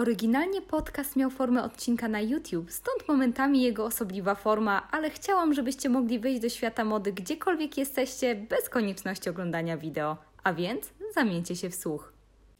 Oryginalnie podcast miał formę odcinka na YouTube, stąd momentami jego osobliwa forma, ale chciałam, żebyście mogli wyjść do świata mody gdziekolwiek jesteście, bez konieczności oglądania wideo. A więc zamieńcie się w słuch.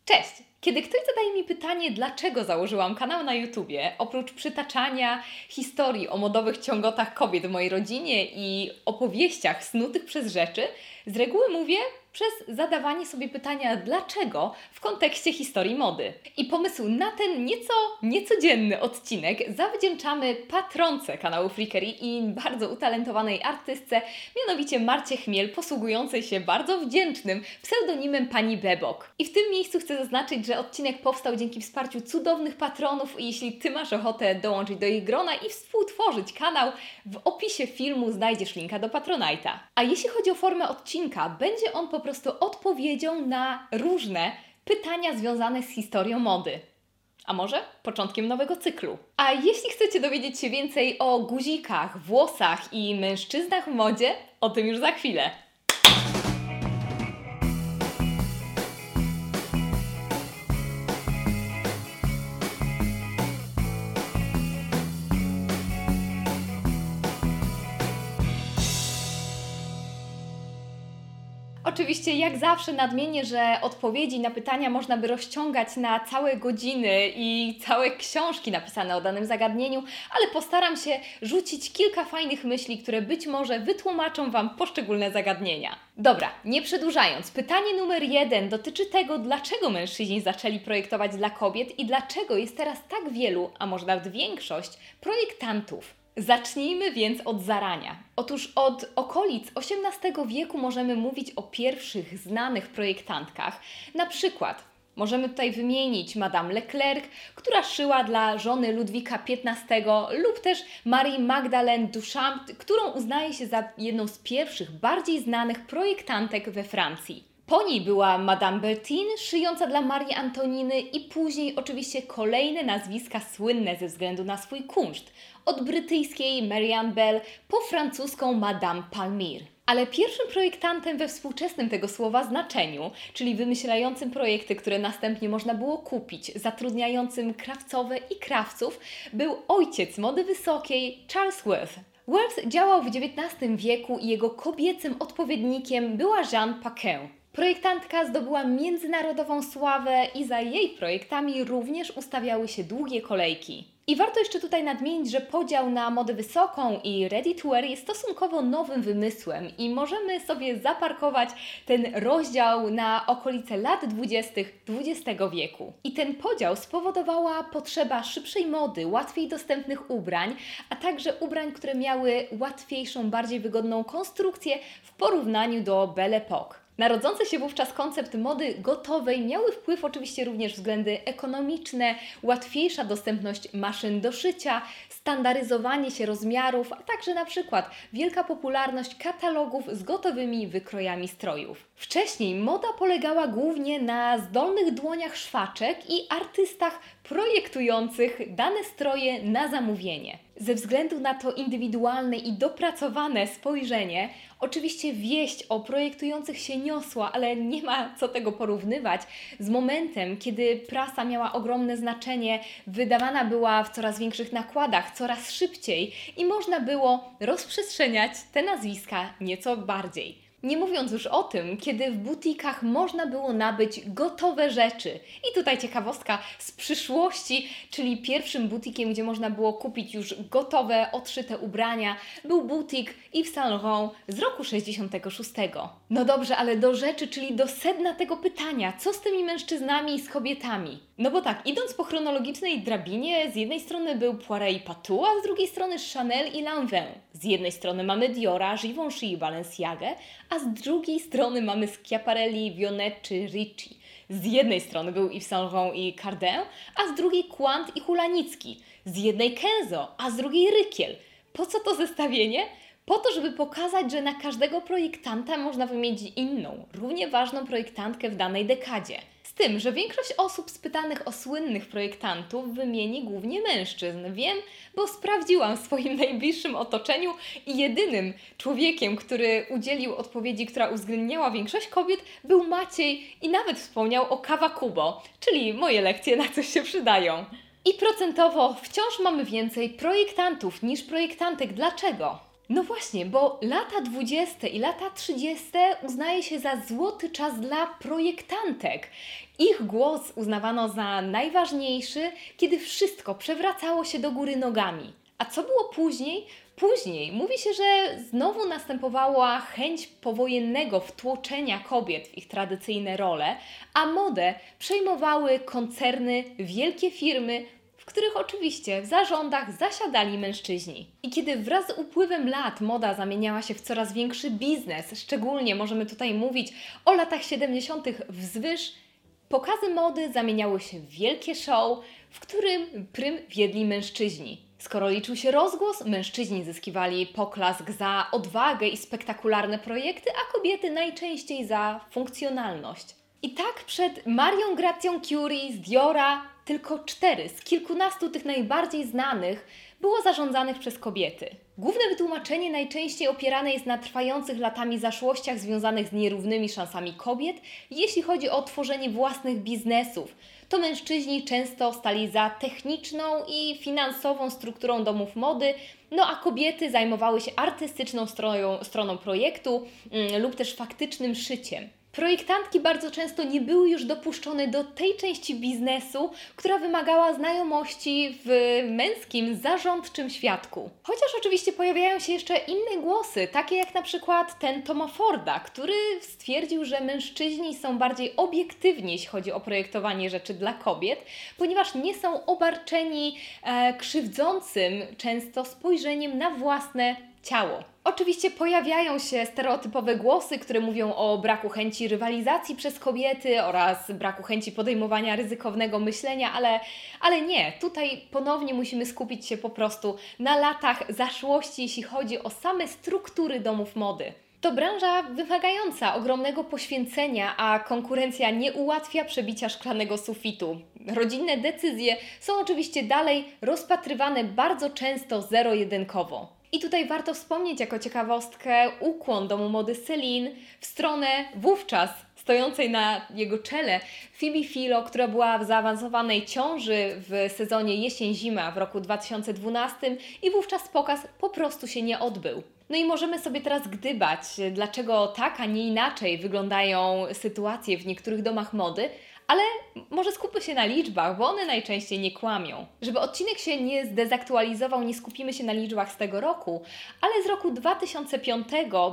Cześć! Kiedy ktoś zadaje mi pytanie, dlaczego założyłam kanał na YouTubie, oprócz przytaczania historii o modowych ciągotach kobiet w mojej rodzinie i opowieściach snutych przez rzeczy, z reguły mówię, przez zadawanie sobie pytania dlaczego w kontekście historii mody. I pomysł na ten nieco niecodzienny odcinek zawdzięczamy patronce kanału Freakery i bardzo utalentowanej artystce, mianowicie Marcie Chmiel, posługującej się bardzo wdzięcznym pseudonimem Pani Bebok. I w tym miejscu chcę zaznaczyć, że odcinek powstał dzięki wsparciu cudownych patronów i jeśli Ty masz ochotę dołączyć do ich grona i współtworzyć kanał, w opisie filmu znajdziesz linka do Patronite'a. A jeśli chodzi o formę odcinka, będzie on po po prostu odpowiedzią na różne pytania związane z historią mody. A może początkiem nowego cyklu. A jeśli chcecie dowiedzieć się więcej o guzikach, włosach i mężczyznach w modzie, o tym już za chwilę. Oczywiście, jak zawsze, nadmienię, że odpowiedzi na pytania można by rozciągać na całe godziny i całe książki napisane o danym zagadnieniu, ale postaram się rzucić kilka fajnych myśli, które być może wytłumaczą Wam poszczególne zagadnienia. Dobra, nie przedłużając, pytanie numer jeden dotyczy tego, dlaczego mężczyźni zaczęli projektować dla kobiet i dlaczego jest teraz tak wielu, a może nawet większość, projektantów. Zacznijmy więc od zarania. Otóż od okolic XVIII wieku możemy mówić o pierwszych znanych projektantkach. Na przykład możemy tutaj wymienić Madame Leclerc, która szyła dla żony Ludwika XV lub też Marie Magdalene Duchamp, którą uznaje się za jedną z pierwszych, bardziej znanych projektantek we Francji. Po niej była Madame Bertin, szyjąca dla Marii Antoniny i później oczywiście kolejne nazwiska słynne ze względu na swój kunszt. Od brytyjskiej Marianne Bell po francuską Madame Palmyre. Ale pierwszym projektantem we współczesnym tego słowa znaczeniu, czyli wymyślającym projekty, które następnie można było kupić, zatrudniającym krawcowe i krawców, był ojciec mody wysokiej Charles Worth. Worth działał w XIX wieku i jego kobiecym odpowiednikiem była Jeanne Paquin. Projektantka zdobyła międzynarodową sławę i za jej projektami również ustawiały się długie kolejki. I warto jeszcze tutaj nadmienić, że podział na modę wysoką i ready to wear jest stosunkowo nowym wymysłem i możemy sobie zaparkować ten rozdział na okolice lat 20. XX wieku. I ten podział spowodowała potrzeba szybszej mody, łatwiej dostępnych ubrań, a także ubrań, które miały łatwiejszą, bardziej wygodną konstrukcję w porównaniu do Belle Époque. Narodzący się wówczas koncept mody gotowej miały wpływ oczywiście również względy ekonomiczne, łatwiejsza dostępność maszyn do szycia, standaryzowanie się rozmiarów, a także na przykład wielka popularność katalogów z gotowymi wykrojami strojów. Wcześniej moda polegała głównie na zdolnych dłoniach szwaczek i artystach projektujących dane stroje na zamówienie. Ze względu na to indywidualne i dopracowane spojrzenie, oczywiście wieść o projektujących się niosła, ale nie ma co tego porównywać z momentem, kiedy prasa miała ogromne znaczenie, wydawana była w coraz większych nakładach, coraz szybciej i można było rozprzestrzeniać te nazwiska nieco bardziej. Nie mówiąc już o tym, kiedy w butikach można było nabyć gotowe rzeczy. I tutaj ciekawostka z przyszłości, czyli pierwszym butikiem, gdzie można było kupić już gotowe, odszyte ubrania, był butik Yves Saint Laurent z roku 66. No dobrze, ale do rzeczy, czyli do sedna tego pytania, co z tymi mężczyznami i z kobietami? No bo tak, idąc po chronologicznej drabinie, z jednej strony był Poiret i Patou, a z drugiej strony Chanel i Lanvin. Z jednej strony mamy Diora, Givenchy i Balenciagę, a z drugiej strony mamy Schiaparelli, Vionet czy Ricci. Z jednej strony był Yves Saint Laurent i Cardin, a z drugiej Quant i Hulanicki. Z jednej Kenzo, a z drugiej Rykiel. Po co to zestawienie? Po to, żeby pokazać, że na każdego projektanta można wymienić inną, równie ważną projektantkę w danej dekadzie tym, że większość osób spytanych o słynnych projektantów wymieni głównie mężczyzn. Wiem, bo sprawdziłam w swoim najbliższym otoczeniu i jedynym człowiekiem, który udzielił odpowiedzi, która uwzględniała większość kobiet, był Maciej i nawet wspomniał o Kawakubo, czyli moje lekcje na coś się przydają. I procentowo wciąż mamy więcej projektantów niż projektantek. Dlaczego? No właśnie, bo lata 20 i lata 30 uznaje się za złoty czas dla projektantek. Ich głos uznawano za najważniejszy, kiedy wszystko przewracało się do góry nogami. A co było później? Później mówi się, że znowu następowała chęć powojennego wtłoczenia kobiet w ich tradycyjne role, a modę przejmowały koncerny, wielkie firmy, których oczywiście w zarządach zasiadali mężczyźni. I kiedy wraz z upływem lat moda zamieniała się w coraz większy biznes, szczególnie możemy tutaj mówić o latach 70. wzwyż, pokazy mody zamieniały się w wielkie show, w którym prym wiedli mężczyźni. Skoro liczył się rozgłos, mężczyźni zyskiwali poklask za odwagę i spektakularne projekty, a kobiety najczęściej za funkcjonalność. I tak przed Marią Gracją Curie z Diora tylko cztery z kilkunastu tych najbardziej znanych było zarządzanych przez kobiety. Główne wytłumaczenie najczęściej opierane jest na trwających latami zaszłościach związanych z nierównymi szansami kobiet, jeśli chodzi o tworzenie własnych biznesów. To mężczyźni często stali za techniczną i finansową strukturą domów mody, no a kobiety zajmowały się artystyczną stroną, projektu mm, lub też faktycznym szyciem. Projektantki bardzo często nie były już dopuszczone do tej części biznesu, która wymagała znajomości w męskim, zarządczym świadku. Chociaż oczywiście pojawiają się jeszcze inne głosy, takie jak na przykład ten Toma Forda, który stwierdził, że mężczyźni są bardziej obiektywni, jeśli chodzi o projektowanie rzeczy dla kobiet, ponieważ nie są obarczeni e, krzywdzącym często spojrzeniem na własne ciało. Oczywiście pojawiają się stereotypowe głosy, które mówią o braku chęci rywalizacji przez kobiety oraz braku chęci podejmowania ryzykownego myślenia, ale, ale nie. Tutaj ponownie musimy skupić się po prostu na latach zaszłości, jeśli chodzi o same struktury domów mody. To branża wymagająca ogromnego poświęcenia, a konkurencja nie ułatwia przebicia szklanego sufitu. Rodzinne decyzje są oczywiście dalej rozpatrywane bardzo często zero-jedynkowo. I tutaj warto wspomnieć jako ciekawostkę ukłon domu mody Celine w stronę wówczas stojącej na jego czele Phoebe Philo, która była w zaawansowanej ciąży w sezonie jesień-zima w roku 2012 i wówczas pokaz po prostu się nie odbył. No i możemy sobie teraz gdybać, dlaczego tak, a nie inaczej wyglądają sytuacje w niektórych domach mody, ale może skupmy się na liczbach, bo one najczęściej nie kłamią. Żeby odcinek się nie zdezaktualizował, nie skupimy się na liczbach z tego roku, ale z roku 2005,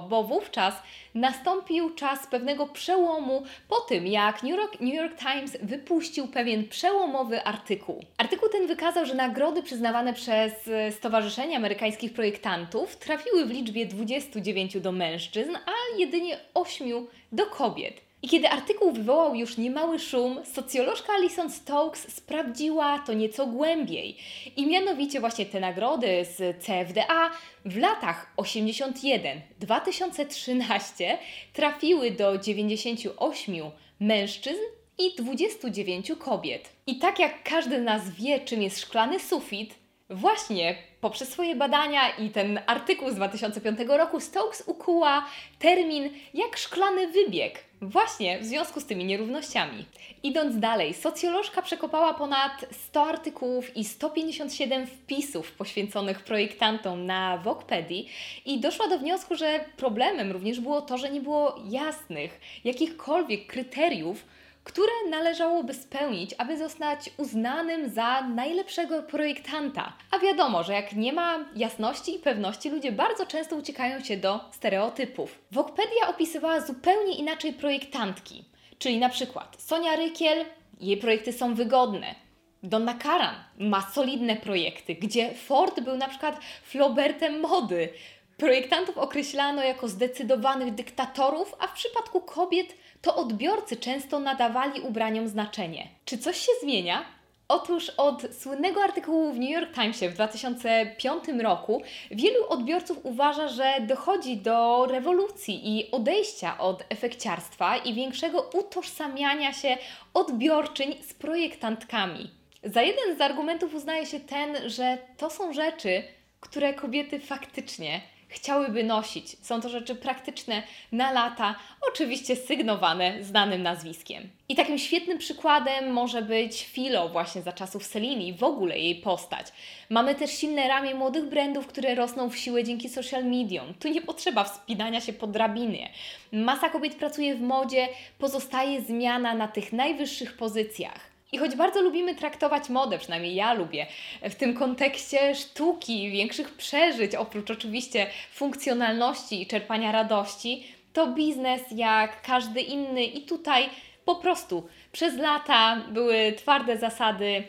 bo wówczas nastąpił czas pewnego przełomu po tym, jak New York, New York Times wypuścił pewien przełomowy artykuł. Artykuł ten wykazał, że nagrody przyznawane przez Stowarzyszenie Amerykańskich Projektantów trafiły w liczbie 29 do mężczyzn, a jedynie 8 do kobiet. I kiedy artykuł wywołał już niemały szum, socjolożka Alison Stokes sprawdziła to nieco głębiej. I mianowicie właśnie te nagrody z CFDA w latach 81-2013 trafiły do 98 mężczyzn i 29 kobiet. I tak jak każdy z nas wie, czym jest szklany sufit, właśnie poprzez swoje badania i ten artykuł z 2005 roku Stokes ukuła termin jak szklany wybieg Właśnie w związku z tymi nierównościami. Idąc dalej, socjolożka przekopała ponad 100 artykułów i 157 wpisów poświęconych projektantom na Wokpedii i doszła do wniosku, że problemem również było to, że nie było jasnych jakichkolwiek kryteriów, które należałoby spełnić, aby zostać uznanym za najlepszego projektanta. A wiadomo, że jak nie ma jasności i pewności, ludzie bardzo często uciekają się do stereotypów. Wokpedia opisywała zupełnie inaczej projektantki, czyli na przykład Sonia Rykiel, jej projekty są wygodne. Donna Karan ma solidne projekty, gdzie Ford był na przykład Flaubertem mody. Projektantów określano jako zdecydowanych dyktatorów, a w przypadku kobiet to odbiorcy często nadawali ubraniom znaczenie. Czy coś się zmienia? Otóż od słynnego artykułu w New York Timesie w 2005 roku wielu odbiorców uważa, że dochodzi do rewolucji i odejścia od efekciarstwa i większego utożsamiania się odbiorczyń z projektantkami. Za jeden z argumentów uznaje się ten, że to są rzeczy, które kobiety faktycznie chciałyby nosić. Są to rzeczy praktyczne na lata, oczywiście sygnowane znanym nazwiskiem. I takim świetnym przykładem może być Filo właśnie za czasów Selini, w ogóle jej postać. Mamy też silne ramię młodych brandów, które rosną w siłę dzięki social mediom. Tu nie potrzeba wspinania się po drabinie. Masa kobiet pracuje w modzie, pozostaje zmiana na tych najwyższych pozycjach. I choć bardzo lubimy traktować modę, przynajmniej ja lubię, w tym kontekście sztuki, większych przeżyć, oprócz oczywiście funkcjonalności i czerpania radości, to biznes jak każdy inny i tutaj po prostu przez lata były twarde zasady,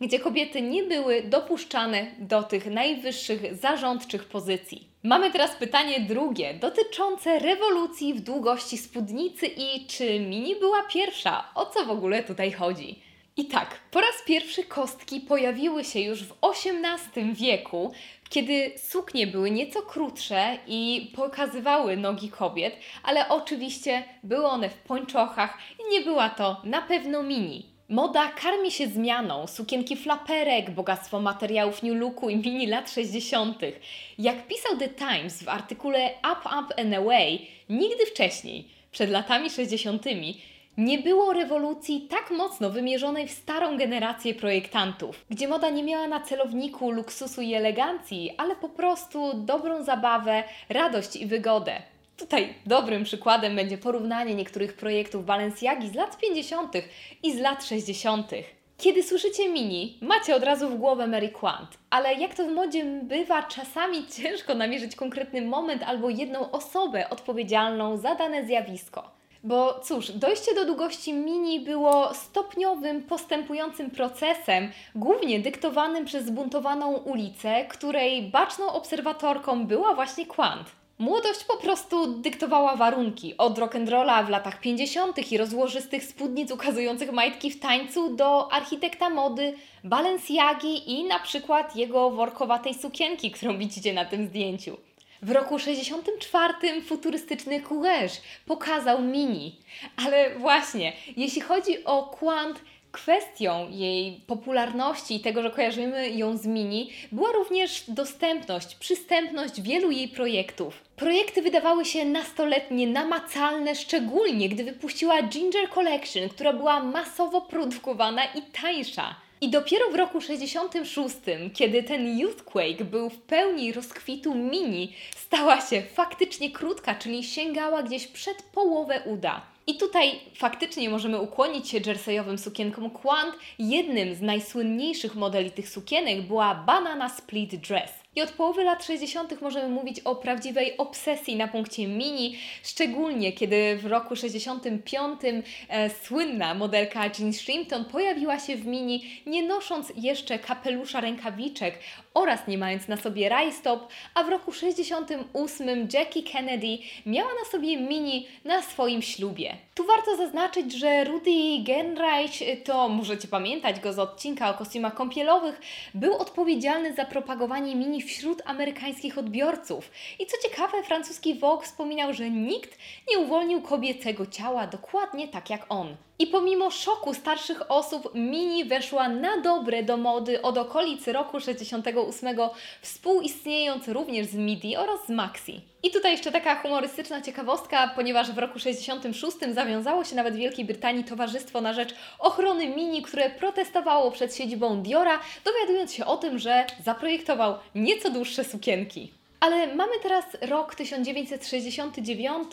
gdzie kobiety nie były dopuszczane do tych najwyższych zarządczych pozycji. Mamy teraz pytanie drugie, dotyczące rewolucji w długości spódnicy i czy mini była pierwsza? O co w ogóle tutaj chodzi? I tak, po raz pierwszy kostki pojawiły się już w XVIII wieku, kiedy suknie były nieco krótsze i pokazywały nogi kobiet, ale oczywiście były one w pończochach i nie była to na pewno mini. Moda karmi się zmianą, sukienki flaperek, bogactwo materiałów New Looku i mini lat 60. Jak pisał The Times w artykule Up, Up and Away, nigdy wcześniej, przed latami 60., nie było rewolucji tak mocno wymierzonej w starą generację projektantów, gdzie moda nie miała na celowniku luksusu i elegancji, ale po prostu dobrą zabawę, radość i wygodę. Tutaj dobrym przykładem będzie porównanie niektórych projektów Balenciagi z lat 50. i z lat 60. Kiedy słyszycie mini, macie od razu w głowę Mary Quant, ale jak to w modzie bywa, czasami ciężko namierzyć konkretny moment albo jedną osobę odpowiedzialną za dane zjawisko. Bo cóż, dojście do długości mini było stopniowym, postępującym procesem, głównie dyktowanym przez zbuntowaną ulicę, której baczną obserwatorką była właśnie Quant. Młodość po prostu dyktowała warunki. Od rock'n'rolla w latach 50. i rozłożystych spódnic ukazujących majtki w tańcu do architekta mody Balenciagi i na przykład jego workowatej sukienki, którą widzicie na tym zdjęciu. W roku 64 futurystyczny Courage pokazał Mini. Ale właśnie, jeśli chodzi o Quant, kwestią jej popularności i tego, że kojarzymy ją z Mini, była również dostępność, przystępność wielu jej projektów. Projekty wydawały się nastoletnie, namacalne, szczególnie gdy wypuściła Ginger Collection, która była masowo produkowana i tańsza. I dopiero w roku 66, kiedy ten Youthquake był w pełni rozkwitu mini, stała się faktycznie krótka, czyli sięgała gdzieś przed połowę uda. I tutaj faktycznie możemy ukłonić się jerseyowym sukienkom Quant. Jednym z najsłynniejszych modeli tych sukienek była Banana Split Dress. I od połowy lat 60. możemy mówić o prawdziwej obsesji na punkcie mini, szczególnie kiedy w roku 65 e, słynna modelka Jean Shrimpton pojawiła się w mini, nie nosząc jeszcze kapelusza rękawiczek oraz nie mając na sobie rajstop, a w roku 68 Jackie Kennedy miała na sobie mini na swoim ślubie. Tu warto zaznaczyć, że Rudy Genreich, to możecie pamiętać go z odcinka o kostiumach kąpielowych, był odpowiedzialny za propagowanie mini wśród amerykańskich odbiorców. I co ciekawe, francuski Vogue wspominał, że nikt nie uwolnił kobiecego ciała dokładnie tak jak on. I pomimo szoku starszych osób, Mini weszła na dobre do mody od okolicy roku 68, współistniejąc również z Midi oraz z Maxi. I tutaj jeszcze taka humorystyczna ciekawostka, ponieważ w roku 66 zawiązało się nawet w Wielkiej Brytanii Towarzystwo na Rzecz Ochrony Mini, które protestowało przed siedzibą Diora, dowiadując się o tym, że zaprojektował nieco dłuższe sukienki. Ale mamy teraz rok 1969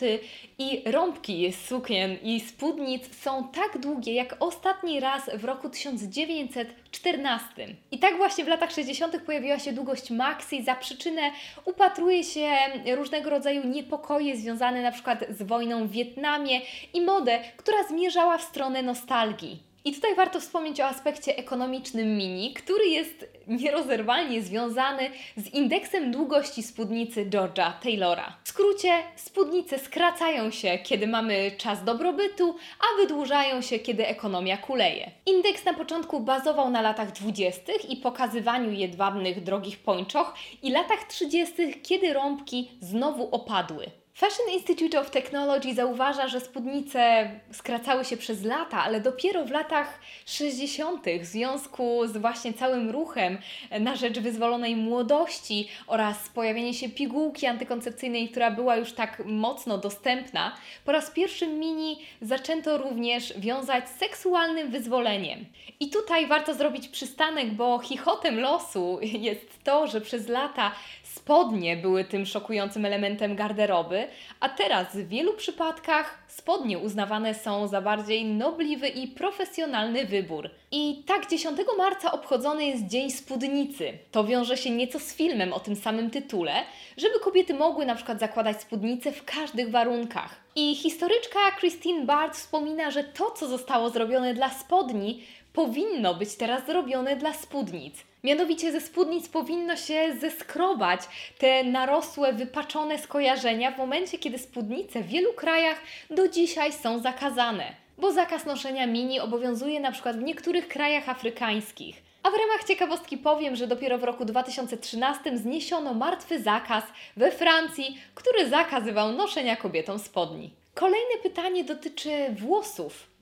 i rąbki sukien i spódnic są tak długie jak ostatni raz w roku 1914. I tak właśnie w latach 60. pojawiła się długość maxi. Za przyczynę upatruje się różnego rodzaju niepokoje związane na przykład z wojną w Wietnamie i modę, która zmierzała w stronę nostalgii. I tutaj warto wspomnieć o aspekcie ekonomicznym mini, który jest nierozerwalnie związany z indeksem długości spódnicy George'a Taylora. W skrócie, spódnice skracają się, kiedy mamy czas dobrobytu, a wydłużają się, kiedy ekonomia kuleje. Indeks na początku bazował na latach 20. i pokazywaniu jedwabnych drogich pończoch i latach 30., kiedy rąbki znowu opadły. Fashion Institute of Technology zauważa, że spódnice skracały się przez lata, ale dopiero w latach 60. w związku z właśnie całym ruchem na rzecz wyzwolonej młodości oraz pojawienie się pigułki antykoncepcyjnej, która była już tak mocno dostępna, po raz pierwszy mini zaczęto również wiązać z seksualnym wyzwoleniem. I tutaj warto zrobić przystanek, bo chichotem losu jest to, że przez lata spodnie były tym szokującym elementem garderoby, a teraz w wielu przypadkach spodnie uznawane są za bardziej nobliwy i profesjonalny wybór. I tak 10 marca obchodzony jest Dzień Spódnicy. To wiąże się nieco z filmem o tym samym tytule, żeby kobiety mogły na przykład zakładać spódnice w każdych warunkach. I historyczka Christine Bart wspomina, że to, co zostało zrobione dla spodni, powinno być teraz zrobione dla spódnic. Mianowicie ze spódnic powinno się zeskrobać te narosłe, wypaczone skojarzenia w momencie, kiedy spódnice w wielu krajach do dzisiaj są zakazane. Bo zakaz noszenia mini obowiązuje na przykład w niektórych krajach afrykańskich. A w ramach ciekawostki powiem, że dopiero w roku 2013 zniesiono martwy zakaz we Francji, który zakazywał noszenia kobietom spodni. Kolejne pytanie dotyczy włosów.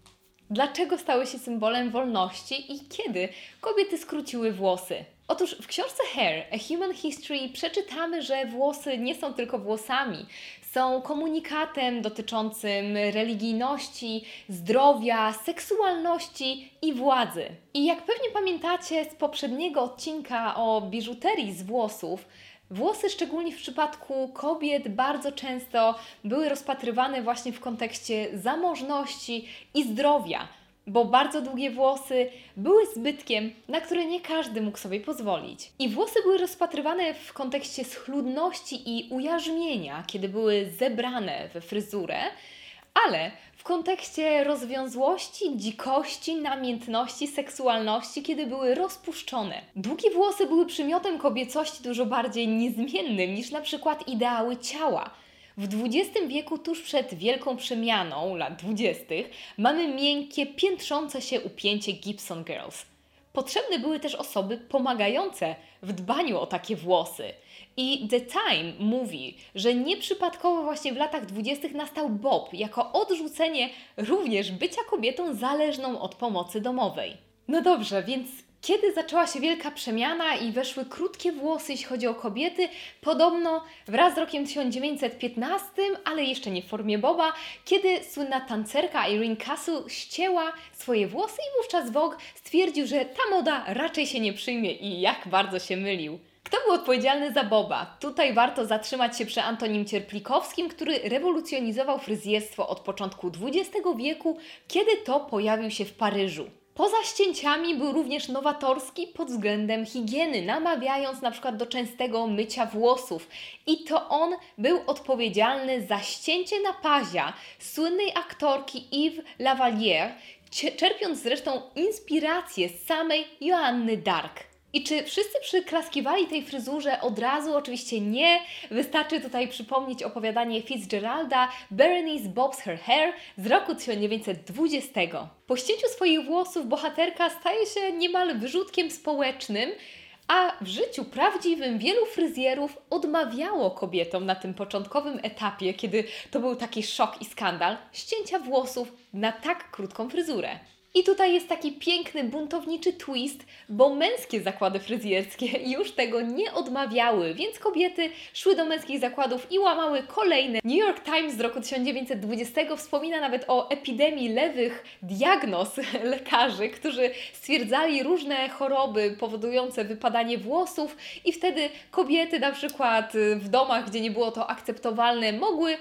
Dlaczego stały się symbolem wolności i kiedy kobiety skróciły włosy? Otóż w książce Hair, A Human History przeczytamy, że włosy nie są tylko włosami, są komunikatem dotyczącym religijności, zdrowia, seksualności i władzy. I jak pewnie pamiętacie z poprzedniego odcinka o biżuterii z włosów, Włosy, szczególnie w przypadku kobiet, bardzo często były rozpatrywane właśnie w kontekście zamożności i zdrowia, bo bardzo długie włosy były zbytkiem, na które nie każdy mógł sobie pozwolić. I włosy były rozpatrywane w kontekście schludności i ujarzmienia, kiedy były zebrane we fryzurę, ale w kontekście rozwiązłości, dzikości, namiętności, seksualności, kiedy były rozpuszczone. Długie włosy były przymiotem kobiecości dużo bardziej niezmiennym niż na przykład ideały ciała. W XX wieku, tuż przed wielką przemianą lat 20., mamy miękkie, piętrzące się upięcie Gibson Girls. Potrzebne były też osoby pomagające w dbaniu o takie włosy. I The Time mówi, że nieprzypadkowo właśnie w latach dwudziestych nastał Bob jako odrzucenie również bycia kobietą zależną od pomocy domowej. No dobrze, więc kiedy zaczęła się wielka przemiana i weszły krótkie włosy, jeśli chodzi o kobiety, podobno wraz z rokiem 1915, ale jeszcze nie w formie Boba, kiedy słynna tancerka Irene Castle ścięła swoje włosy i wówczas Vogue stwierdził, że ta moda raczej się nie przyjmie i jak bardzo się mylił. Kto był odpowiedzialny za Boba? Tutaj warto zatrzymać się przy Antonim Cierplikowskim, który rewolucjonizował fryzjerstwo od początku XX wieku, kiedy to pojawił się w Paryżu. Poza ścięciami był również nowatorski pod względem higieny, namawiając na przykład do częstego mycia włosów. I to on był odpowiedzialny za ścięcie na pazia słynnej aktorki Yves Lavalier, czerpiąc zresztą inspirację z samej Joanny Dark. I czy wszyscy przyklaskiwali tej fryzurze od razu? Oczywiście nie. Wystarczy tutaj przypomnieć opowiadanie Fitzgeralda Berenice Bob's Her Hair z roku 1920. Po ścięciu swoich włosów bohaterka staje się niemal wyrzutkiem społecznym, a w życiu prawdziwym wielu fryzjerów odmawiało kobietom na tym początkowym etapie, kiedy to był taki szok i skandal, ścięcia włosów na tak krótką fryzurę. I tutaj jest taki piękny, buntowniczy twist, bo męskie zakłady fryzjerskie już tego nie odmawiały, więc kobiety szły do męskich zakładów i łamały kolejne. New York Times z roku 1920 wspomina nawet o epidemii lewych diagnoz lekarzy, którzy stwierdzali różne choroby powodujące wypadanie włosów i wtedy kobiety na przykład w domach, gdzie nie było to akceptowalne, mogły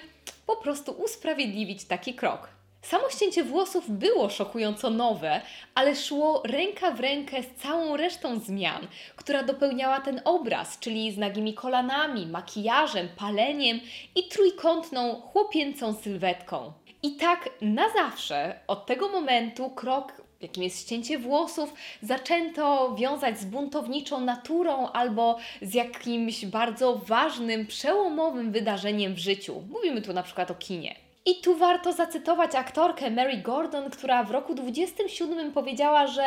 po prostu usprawiedliwić taki krok. Samo ścięcie włosów było szokująco nowe, ale szło ręka w rękę z całą resztą zmian, która dopełniała ten obraz, czyli z nagimi kolanami, makijażem, paleniem i trójkątną, chłopięcą sylwetką. I tak na zawsze od tego momentu krok jakim jest ścięcie włosów, zaczęto wiązać z buntowniczą naturą albo z jakimś bardzo ważnym, przełomowym wydarzeniem w życiu. Mówimy tu na przykład o kinie. I tu warto zacytować aktorkę Mary Gordon, która w roku 27 powiedziała, że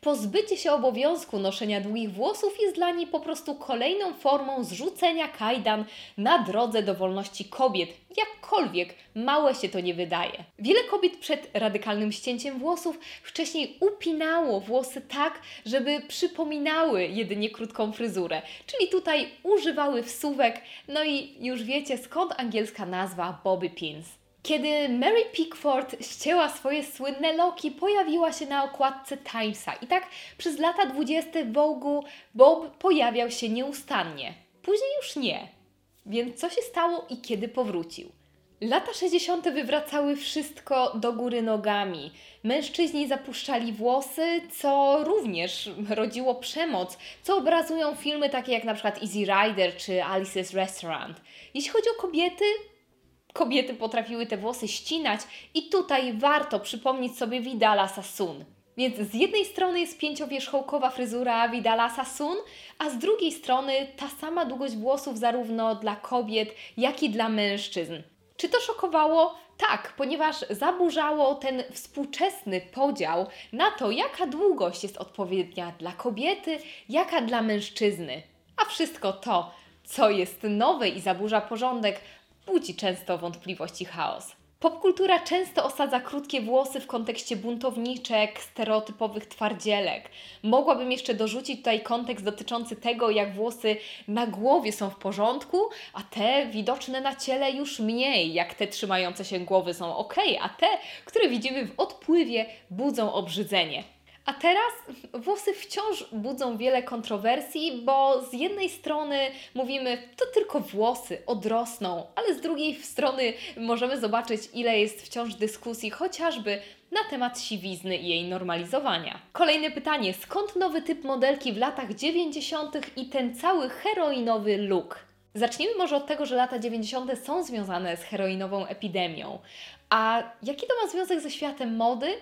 pozbycie się obowiązku noszenia długich włosów jest dla niej po prostu kolejną formą zrzucenia kajdan na drodze do wolności kobiet, jakkolwiek małe się to nie wydaje. Wiele kobiet przed radykalnym ścięciem włosów wcześniej upinało włosy tak, żeby przypominały jedynie krótką fryzurę, czyli tutaj używały wsówek, no i już wiecie skąd angielska nazwa bobby pins. Kiedy Mary Pickford ścięła swoje słynne loki, pojawiła się na okładce Timesa i tak przez lata 20 w Vogue'u Bob pojawiał się nieustannie. Później już nie. Więc co się stało i kiedy powrócił? Lata 60. wywracały wszystko do góry nogami. Mężczyźni zapuszczali włosy, co również rodziło przemoc, co obrazują filmy takie jak na przykład Easy Rider czy Alice's Restaurant. Jeśli chodzi o kobiety, kobiety potrafiły te włosy ścinać i tutaj warto przypomnieć sobie Vidala Sassoon. Więc z jednej strony jest pięciowierzchołkowa fryzura Vidala Sassoon, a z drugiej strony ta sama długość włosów zarówno dla kobiet, jak i dla mężczyzn. Czy to szokowało? Tak, ponieważ zaburzało ten współczesny podział na to, jaka długość jest odpowiednia dla kobiety, jaka dla mężczyzny. A wszystko to, co jest nowe i zaburza porządek, budzi często wątpliwości chaos. Popkultura często osadza krótkie włosy w kontekście buntowniczek, stereotypowych twardzielek. Mogłabym jeszcze dorzucić tutaj kontekst dotyczący tego, jak włosy na głowie są w porządku, a te widoczne na ciele już mniej, jak te trzymające się głowy są ok, a te, które widzimy w odpływie, budzą obrzydzenie. A teraz włosy wciąż budzą wiele kontrowersji, bo z jednej strony mówimy, to tylko włosy odrosną, ale z drugiej strony możemy zobaczyć, ile jest wciąż dyskusji, chociażby na temat siwizny i jej normalizowania. Kolejne pytanie: skąd nowy typ modelki w latach 90. i ten cały heroinowy look? Zacznijmy może od tego, że lata 90. są związane z heroinową epidemią. A jaki to ma związek ze światem mody?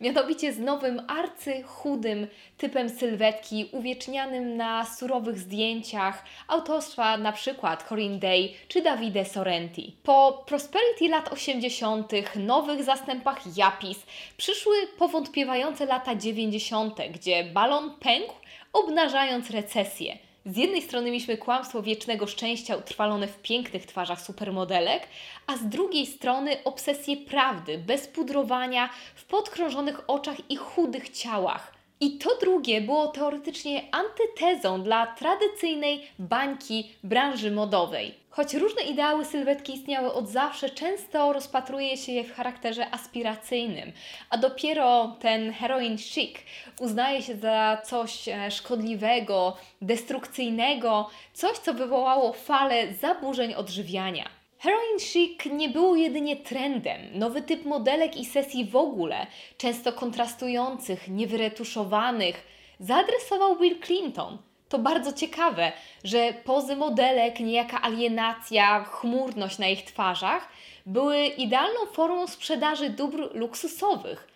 Mianowicie z nowym arcychudym typem sylwetki uwiecznianym na surowych zdjęciach autorstwa przykład Corinne Day czy Davide Sorrenti. Po Prosperity lat 80., nowych zastępach Japis przyszły powątpiewające lata 90., gdzie balon pękł, obnażając recesję. Z jednej strony mieliśmy kłamstwo wiecznego szczęścia utrwalone w pięknych twarzach supermodelek, a z drugiej strony obsesję prawdy, bez pudrowania, w podkrążonych oczach i chudych ciałach. I to drugie było teoretycznie antytezą dla tradycyjnej bańki branży modowej. Choć różne ideały sylwetki istniały od zawsze, często rozpatruje się je w charakterze aspiracyjnym, a dopiero ten heroin chic uznaje się za coś e, szkodliwego, destrukcyjnego, coś co wywołało falę zaburzeń odżywiania. Heroin chic nie było jedynie trendem. Nowy typ modelek i sesji w ogóle, często kontrastujących, niewyretuszowanych, zaadresował Bill Clinton – to bardzo ciekawe, że pozy modelek, niejaka alienacja, chmurność na ich twarzach były idealną formą sprzedaży dóbr luksusowych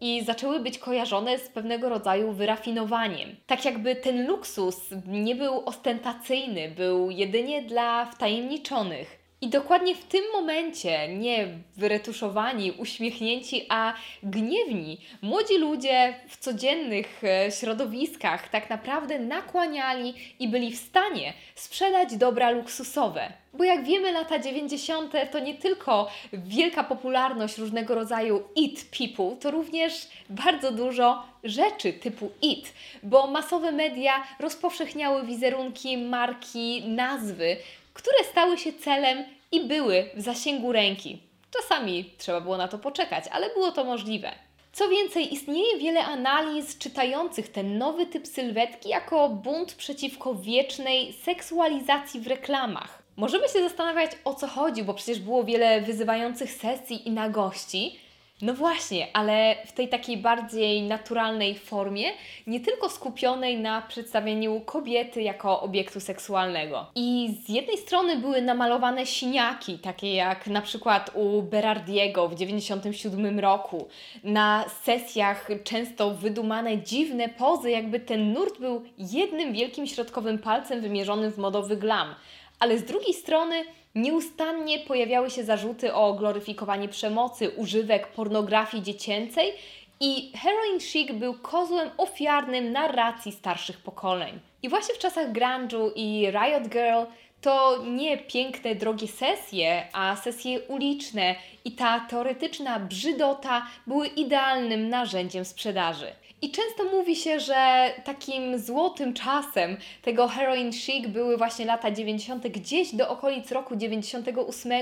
i zaczęły być kojarzone z pewnego rodzaju wyrafinowaniem. Tak jakby ten luksus nie był ostentacyjny, był jedynie dla wtajemniczonych. I dokładnie w tym momencie, nie wyretuszowani, uśmiechnięci, a gniewni, młodzi ludzie w codziennych e, środowiskach tak naprawdę nakłaniali i byli w stanie sprzedać dobra luksusowe. Bo jak wiemy, lata 90. to nie tylko wielka popularność różnego rodzaju it people, to również bardzo dużo rzeczy typu it, bo masowe media rozpowszechniały wizerunki, marki, nazwy, które stały się celem i były w zasięgu ręki. Czasami trzeba było na to poczekać, ale było to możliwe. Co więcej, istnieje wiele analiz czytających ten nowy typ sylwetki jako bunt przeciwko wiecznej seksualizacji w reklamach. Możemy się zastanawiać o co chodzi, bo przecież było wiele wyzywających sesji i nagości. No właśnie, ale w tej takiej bardziej naturalnej formie, nie tylko skupionej na przedstawieniu kobiety jako obiektu seksualnego. I z jednej strony były namalowane siniaki, takie jak na przykład u Berardiego w 97 roku. Na sesjach często wydumane dziwne pozy, jakby ten nurt był jednym wielkim środkowym palcem wymierzonym w modowy glam. Ale z drugiej strony Nieustannie pojawiały się zarzuty o gloryfikowanie przemocy, używek, pornografii dziecięcej i Heroin Chic był kozłem ofiarnym narracji starszych pokoleń. I właśnie w czasach grunge'u i Riot Girl to nie piękne, drogie sesje, a sesje uliczne i ta teoretyczna brzydota były idealnym narzędziem sprzedaży. I często mówi się, że takim złotym czasem tego heroin chic były właśnie lata 90., gdzieś do okolic roku 98,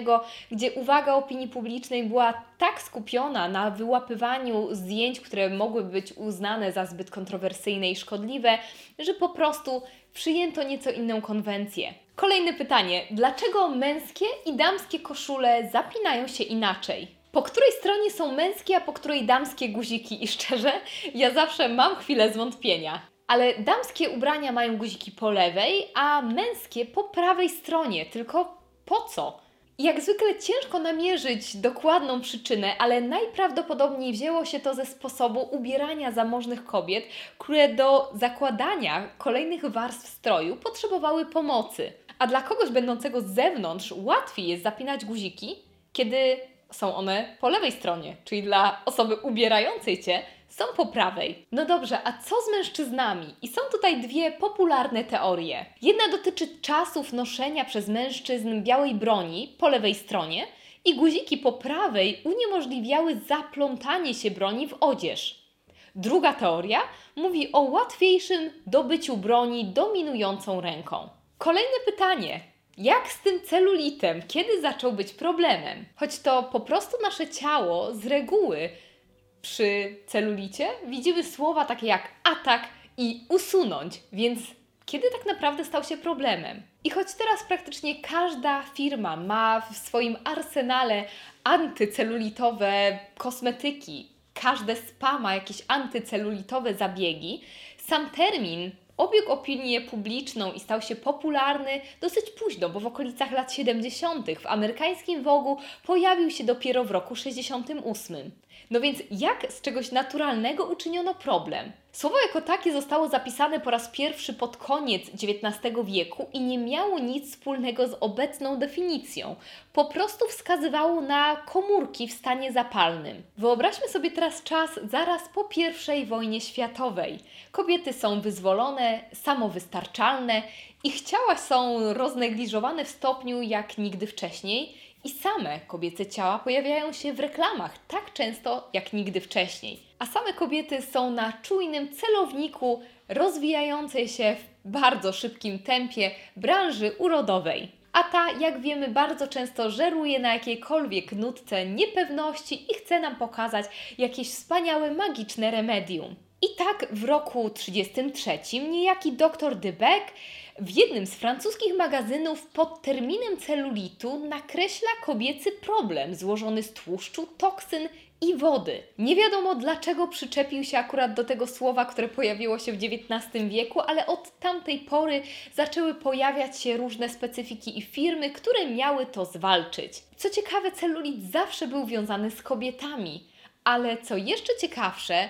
gdzie uwaga opinii publicznej była tak skupiona na wyłapywaniu zdjęć, które mogłyby być uznane za zbyt kontrowersyjne i szkodliwe, że po prostu przyjęto nieco inną konwencję. Kolejne pytanie: dlaczego męskie i damskie koszule zapinają się inaczej? Po której stronie są męskie, a po której damskie guziki. I szczerze, ja zawsze mam chwilę zwątpienia. Ale damskie ubrania mają guziki po lewej, a męskie po prawej stronie. Tylko po co? Jak zwykle ciężko namierzyć dokładną przyczynę, ale najprawdopodobniej wzięło się to ze sposobu ubierania zamożnych kobiet, które do zakładania kolejnych warstw stroju potrzebowały pomocy. A dla kogoś będącego z zewnątrz łatwiej jest zapinać guziki, kiedy są one po lewej stronie, czyli dla osoby ubierającej cię są po prawej. No dobrze, a co z mężczyznami? I są tutaj dwie popularne teorie. Jedna dotyczy czasów noszenia przez mężczyzn białej broni po lewej stronie i guziki po prawej uniemożliwiały zaplątanie się broni w odzież. Druga teoria mówi o łatwiejszym dobyciu broni dominującą ręką. Kolejne pytanie. Jak z tym celulitem? Kiedy zaczął być problemem? Choć to po prostu nasze ciało z reguły przy celulicie widzimy słowa takie jak atak i usunąć, więc kiedy tak naprawdę stał się problemem? I choć teraz praktycznie każda firma ma w swoim arsenale antycelulitowe kosmetyki, każde spa ma jakieś antycelulitowe zabiegi, sam termin obiegł opinię publiczną i stał się popularny dosyć późno, bo w okolicach lat 70. w amerykańskim Wogu pojawił się dopiero w roku 68. No więc jak z czegoś naturalnego uczyniono problem? Słowo jako takie zostało zapisane po raz pierwszy pod koniec XIX wieku i nie miało nic wspólnego z obecną definicją. Po prostu wskazywało na komórki w stanie zapalnym. Wyobraźmy sobie teraz czas zaraz po I wojnie światowej. Kobiety są wyzwolone, samowystarczalne, ich ciała są roznegliżowane w stopniu jak nigdy wcześniej i same kobiece ciała pojawiają się w reklamach tak często jak nigdy wcześniej. A same kobiety są na czujnym celowniku rozwijającej się w bardzo szybkim tempie branży urodowej. A ta, jak wiemy, bardzo często żeruje na jakiejkolwiek nutce niepewności i chce nam pokazać jakieś wspaniałe, magiczne remedium. I tak w roku 1933 niejaki dr Debec w jednym z francuskich magazynów pod terminem celulitu nakreśla kobiecy problem złożony z tłuszczu, toksyn i wody. Nie wiadomo dlaczego przyczepił się akurat do tego słowa, które pojawiło się w XIX wieku, ale od tamtej pory zaczęły pojawiać się różne specyfiki i firmy, które miały to zwalczyć. Co ciekawe, celulit zawsze był wiązany z kobietami. Ale co jeszcze ciekawsze,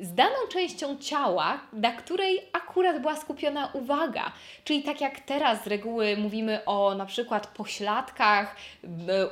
z daną częścią ciała, na której akurat była skupiona uwaga. Czyli tak jak teraz z reguły mówimy o na przykład pośladkach,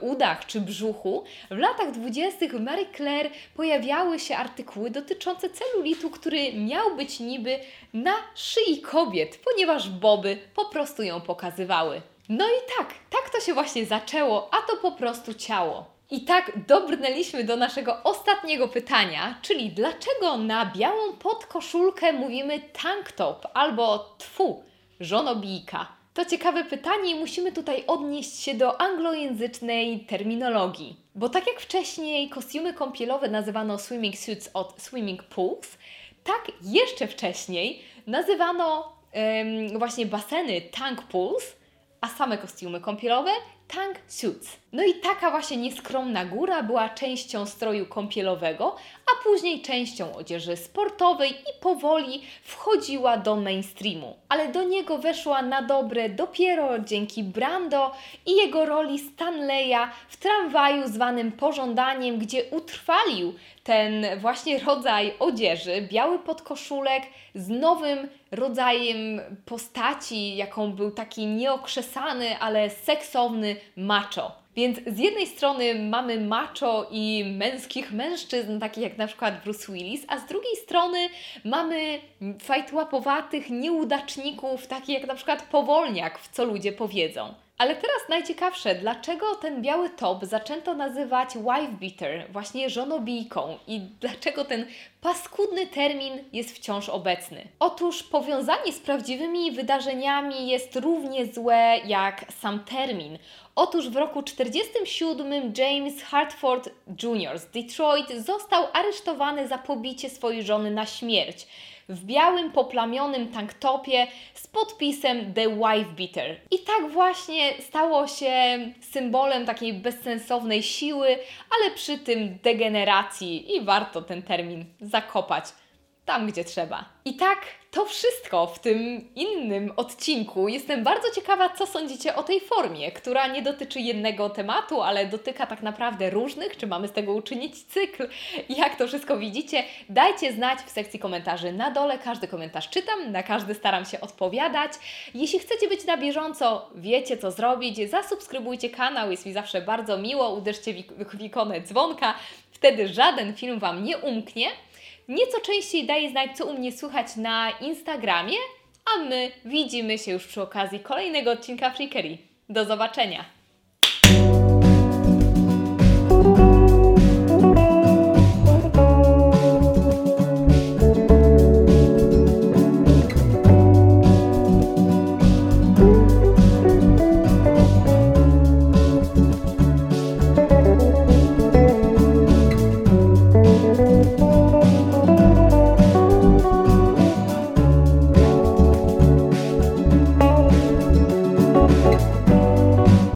udach czy brzuchu, w latach dwudziestych w Marie Claire pojawiały się artykuły dotyczące celulitu, który miał być niby na szyi kobiet, ponieważ boby po prostu ją pokazywały. No i tak, tak to się właśnie zaczęło, a to po prostu ciało. I tak dobrnęliśmy do naszego ostatniego pytania, czyli dlaczego na białą podkoszulkę mówimy tank top albo tfu, żonobijka? To ciekawe pytanie i musimy tutaj odnieść się do anglojęzycznej terminologii. Bo tak jak wcześniej kostiumy kąpielowe nazywano swimming suits od swimming pools, tak jeszcze wcześniej nazywano ym, właśnie baseny tank pools, a same kostiumy kąpielowe tank suits. No i taka właśnie nieskromna góra była częścią stroju kąpielowego, a później częścią odzieży sportowej i powoli wchodziła do mainstreamu. Ale do niego weszła na dobre dopiero dzięki Brando i jego roli Stanleya w tramwaju zwanym Pożądaniem, gdzie utrwalił ten właśnie rodzaj odzieży, biały podkoszulek z nowym rodzajem postaci, jaką był taki nieokrzesany, ale seksowny macho. Więc z jednej strony mamy macho i męskich mężczyzn, takich jak na przykład Bruce Willis, a z drugiej strony mamy fajtłapowatych nieudaczników, takich jak na przykład Powolniak, w co ludzie powiedzą. Ale teraz najciekawsze, dlaczego ten biały top zaczęto nazywać wife beater, właśnie żonobijką i dlaczego ten paskudny termin jest wciąż obecny? Otóż powiązanie z prawdziwymi wydarzeniami jest równie złe jak sam termin. Otóż w roku 1947 James Hartford Jr. z Detroit został aresztowany za pobicie swojej żony na śmierć w białym, poplamionym tanktopie z podpisem The Wife Beater. I tak właśnie stało się symbolem takiej bezsensownej siły, ale przy tym degeneracji i warto ten termin zakopać tam, gdzie trzeba. I tak to wszystko w tym innym odcinku. Jestem bardzo ciekawa, co sądzicie o tej formie, która nie dotyczy jednego tematu, ale dotyka tak naprawdę różnych. Czy mamy z tego uczynić cykl? Jak to wszystko widzicie? Dajcie znać w sekcji komentarzy na dole. Każdy komentarz czytam, na każdy staram się odpowiadać. Jeśli chcecie być na bieżąco, wiecie co zrobić. Zasubskrybujcie kanał, jest mi zawsze bardzo miło. Uderzcie w ikonę dzwonka, wtedy żaden film Wam nie umknie. Nieco częściej daję znać, co u mnie słychać na Instagramie, a my widzimy się już przy okazji kolejnego odcinka Freakery. Do zobaczenia!